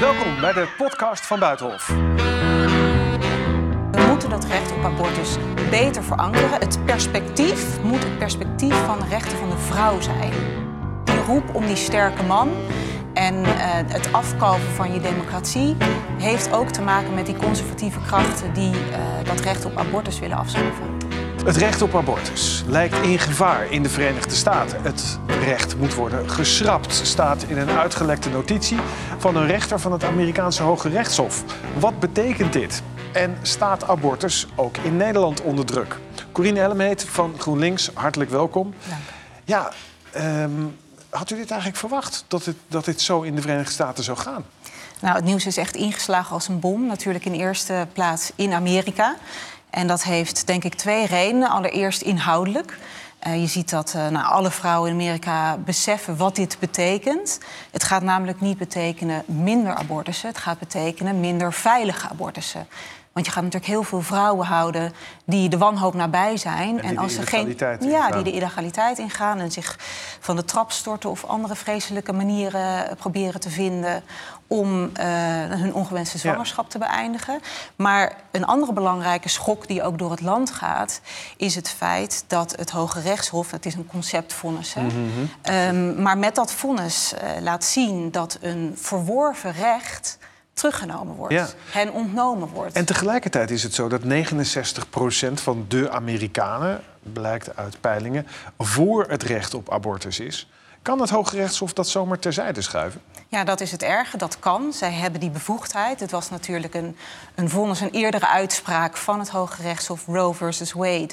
Welkom bij de podcast van Buitenhof. We moeten dat recht op abortus beter verankeren. Het perspectief moet het perspectief van de rechten van de vrouw zijn. Die roep om die sterke man en uh, het afkalven van je democratie heeft ook te maken met die conservatieve krachten die uh, dat recht op abortus willen afschaffen. Het recht op abortus lijkt in gevaar in de Verenigde Staten. Het recht moet worden geschrapt, staat in een uitgelekte notitie van een rechter van het Amerikaanse Hoge Rechtshof. Wat betekent dit? En staat abortus ook in Nederland onder druk? Corine Ellemeet van GroenLinks, hartelijk welkom. Dank. Ja, um, had u dit eigenlijk verwacht, dat, het, dat dit zo in de Verenigde Staten zou gaan? Nou, het nieuws is echt ingeslagen als een bom. Natuurlijk in eerste plaats in Amerika. En dat heeft denk ik twee redenen. Allereerst inhoudelijk. Uh, je ziet dat uh, nou, alle vrouwen in Amerika beseffen wat dit betekent. Het gaat namelijk niet betekenen minder abortussen. Het gaat betekenen minder veilige abortussen. Want je gaat natuurlijk heel veel vrouwen houden die de wanhoop nabij zijn. En, en als ze geen. Ja, die de illegaliteit ingaan en zich van de trap storten of andere vreselijke manieren proberen te vinden om uh, hun ongewenste zwangerschap ja. te beëindigen. Maar een andere belangrijke schok die ook door het land gaat, is het feit dat het Hoge Rechtshof, het is een conceptvonnis, mm -hmm. um, maar met dat vonnis uh, laat zien dat een verworven recht teruggenomen wordt, ja. hen ontnomen wordt. En tegelijkertijd is het zo dat 69% van de Amerikanen, blijkt uit peilingen, voor het recht op abortus is. Kan het Hoge Rechtshof dat zomaar terzijde schuiven? Ja, dat is het erge. Dat kan. Zij hebben die bevoegdheid. Het was natuurlijk een, een vonnis, een eerdere uitspraak van het Hoge Rechtshof Roe versus Wade.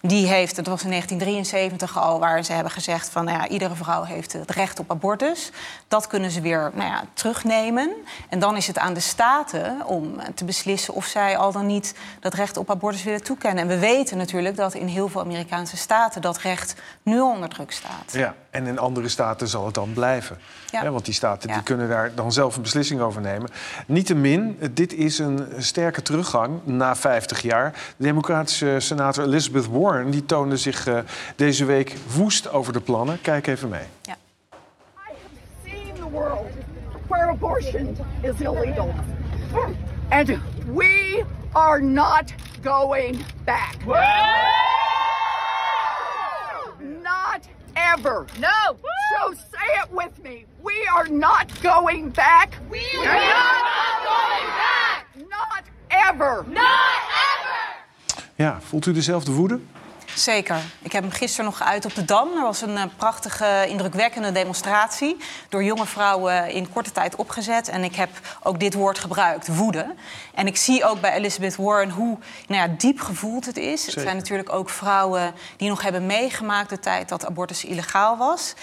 Die heeft, het was in 1973 al, waar ze hebben gezegd van nou ja, iedere vrouw heeft het recht op abortus. Dat kunnen ze weer nou ja, terugnemen. En dan is het aan de staten om te beslissen of zij al dan niet dat recht op abortus willen toekennen. En we weten natuurlijk dat in heel veel Amerikaanse staten dat recht nu onder druk staat. Ja, en in andere staten zal het dan blijven. Ja. Ja, want die staten die kunnen daar dan zelf een beslissing over nemen. Niettemin, dit is een sterke teruggang na 50 jaar. De democratische senator Elizabeth Warren die toonde zich uh, deze week woest over de plannen. Kijk even mee. Ja. I have seen the world where abortion is illegal. And we are not going back. Ever. No. So say it with me. We are not going back. We are not going back. Not ever. Not ever. Ja, voelt u dezelfde woede? Zeker. Ik heb hem gisteren nog geuit op de Dam. Er was een uh, prachtige, indrukwekkende demonstratie. Door jonge vrouwen in korte tijd opgezet. En ik heb ook dit woord gebruikt, woede. En ik zie ook bij Elizabeth Warren hoe nou ja, diep gevoeld het is. Zeker. Het zijn natuurlijk ook vrouwen die nog hebben meegemaakt de tijd dat abortus illegaal was.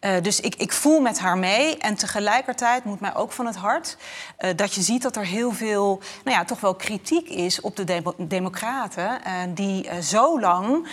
Uh, dus ik, ik, voel met haar mee. En tegelijkertijd moet mij ook van het hart uh, dat je ziet dat er heel veel, nou ja, toch wel kritiek is op de de Democraten. Uh, die zo lang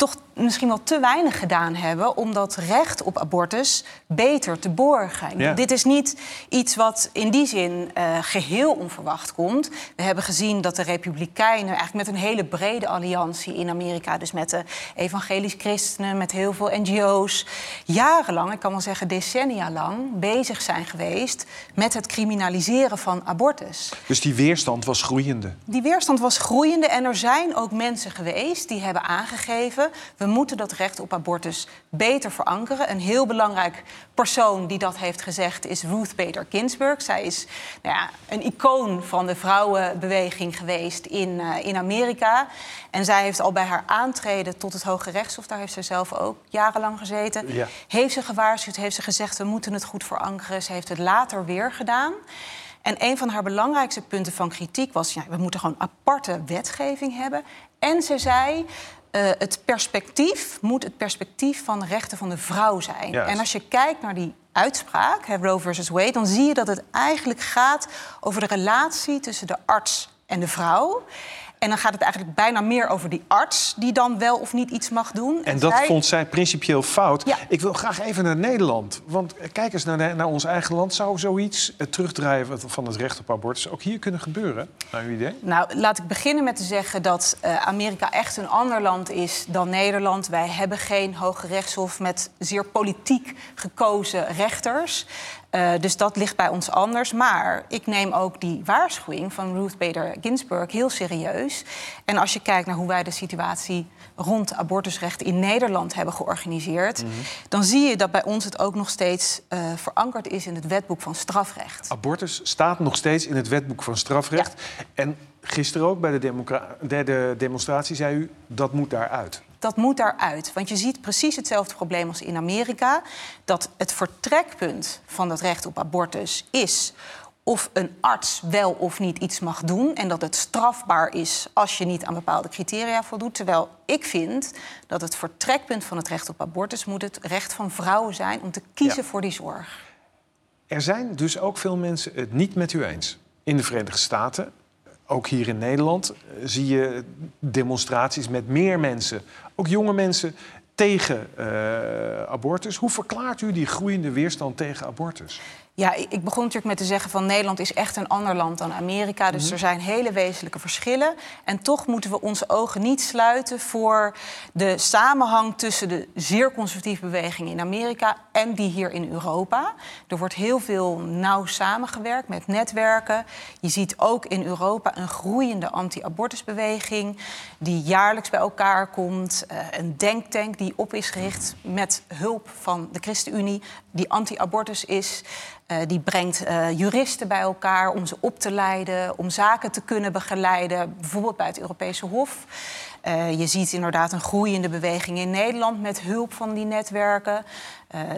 toch misschien wel te weinig gedaan hebben om dat recht op abortus beter te borgen. Ja. Dit is niet iets wat in die zin uh, geheel onverwacht komt. We hebben gezien dat de Republikeinen eigenlijk met een hele brede alliantie in Amerika, dus met de evangelisch christenen, met heel veel NGO's, jarenlang, ik kan wel zeggen decennia lang, bezig zijn geweest met het criminaliseren van abortus. Dus die weerstand was groeiende? Die weerstand was groeiende en er zijn ook mensen geweest die hebben aangegeven we moeten dat recht op abortus beter verankeren. Een heel belangrijk persoon die dat heeft gezegd is Ruth Bader Ginsburg. Zij is nou ja, een icoon van de vrouwenbeweging geweest in, uh, in Amerika. En zij heeft al bij haar aantreden tot het Hoge Rechtshof, daar heeft ze zelf ook jarenlang gezeten, ja. heeft ze gewaarschuwd, heeft ze gezegd we moeten het goed verankeren. Ze heeft het later weer gedaan. En een van haar belangrijkste punten van kritiek was: ja, we moeten gewoon aparte wetgeving hebben. En ze zei. Uh, het perspectief moet het perspectief van de rechten van de vrouw zijn. En als je kijkt naar die uitspraak, hè, Roe versus Wade, dan zie je dat het eigenlijk gaat over de relatie tussen de arts en de vrouw. En dan gaat het eigenlijk bijna meer over die arts die dan wel of niet iets mag doen. En, en dat zij... vond zij principieel fout. Ja. Ik wil graag even naar Nederland. Want kijk eens naar, naar ons eigen land. Zou zoiets, het terugdraaien van het recht op abortus, ook hier kunnen gebeuren? Naar uw idee? Nou, laat ik beginnen met te zeggen dat uh, Amerika echt een ander land is dan Nederland. Wij hebben geen hoge rechtshof met zeer politiek gekozen rechters. Uh, dus dat ligt bij ons anders. Maar ik neem ook die waarschuwing van Ruth Bader Ginsburg heel serieus. En als je kijkt naar hoe wij de situatie rond abortusrecht in Nederland hebben georganiseerd, mm -hmm. dan zie je dat bij ons het ook nog steeds uh, verankerd is in het wetboek van strafrecht. Abortus staat nog steeds in het wetboek van strafrecht. Ja. En gisteren ook bij de, de demonstratie zei u dat moet daaruit. Dat moet daaruit. Want je ziet precies hetzelfde probleem als in Amerika. Dat het vertrekpunt van dat recht op abortus is of een arts wel of niet iets mag doen. En dat het strafbaar is als je niet aan bepaalde criteria voldoet. Terwijl ik vind dat het vertrekpunt van het recht op abortus moet het recht van vrouwen zijn om te kiezen ja. voor die zorg. Er zijn dus ook veel mensen het niet met u eens. In de Verenigde Staten, ook hier in Nederland, zie je demonstraties met meer mensen, ook jonge mensen, tegen uh, abortus. Hoe verklaart u die groeiende weerstand tegen abortus? Ja, ik begon natuurlijk met te zeggen van Nederland is echt een ander land dan Amerika. Dus mm -hmm. er zijn hele wezenlijke verschillen. En toch moeten we onze ogen niet sluiten voor de samenhang tussen de zeer conservatieve beweging in Amerika en die hier in Europa. Er wordt heel veel nauw samengewerkt met netwerken. Je ziet ook in Europa een groeiende anti-abortusbeweging die jaarlijks bij elkaar komt. Uh, een denktank die op is gericht met hulp van de ChristenUnie, die anti-abortus is. Uh, die brengt uh, juristen bij elkaar om ze op te leiden, om zaken te kunnen begeleiden, bijvoorbeeld bij het Europese Hof. Uh, je ziet inderdaad een groeiende beweging in Nederland met hulp van die netwerken.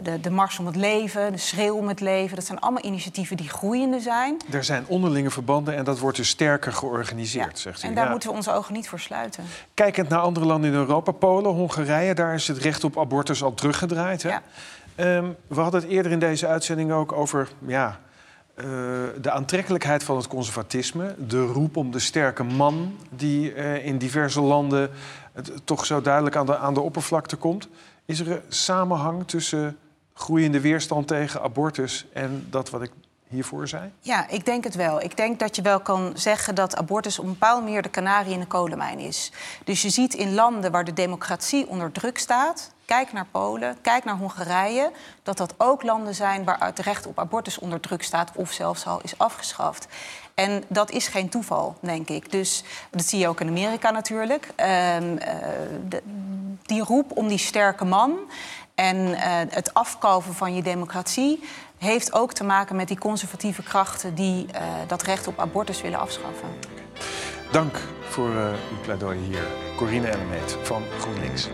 de, de Mars om het Leven, de Schreeuw om het Leven. Dat zijn allemaal initiatieven die groeiende zijn. Er zijn onderlinge verbanden en dat wordt dus sterker georganiseerd, ja. zegt u. En daar ja. moeten we onze ogen niet voor sluiten. Kijkend naar andere landen in Europa, Polen, Hongarije... daar is het recht op abortus al teruggedraaid. Hè? Ja. Um, we hadden het eerder in deze uitzending ook over ja, uh, de aantrekkelijkheid van het conservatisme. De roep om de sterke man die uh, in diverse landen toch zo duidelijk aan de, aan de oppervlakte komt. Is er een samenhang tussen groeiende weerstand tegen abortus en dat wat ik hiervoor zei? Ja, ik denk het wel. Ik denk dat je wel kan zeggen dat abortus op een bepaalde manier de kanarie in de kolenmijn is. Dus je ziet in landen waar de democratie onder druk staat, kijk naar Polen, kijk naar Hongarije, dat dat ook landen zijn waar het recht op abortus onder druk staat of zelfs al is afgeschaft. En dat is geen toeval, denk ik. Dus dat zie je ook in Amerika natuurlijk. Uh, de, die roep om die sterke man en uh, het afkalven van je democratie heeft ook te maken met die conservatieve krachten die uh, dat recht op abortus willen afschaffen. Dank voor uw pleidooi hier, Corine Ellemeet van GroenLinks.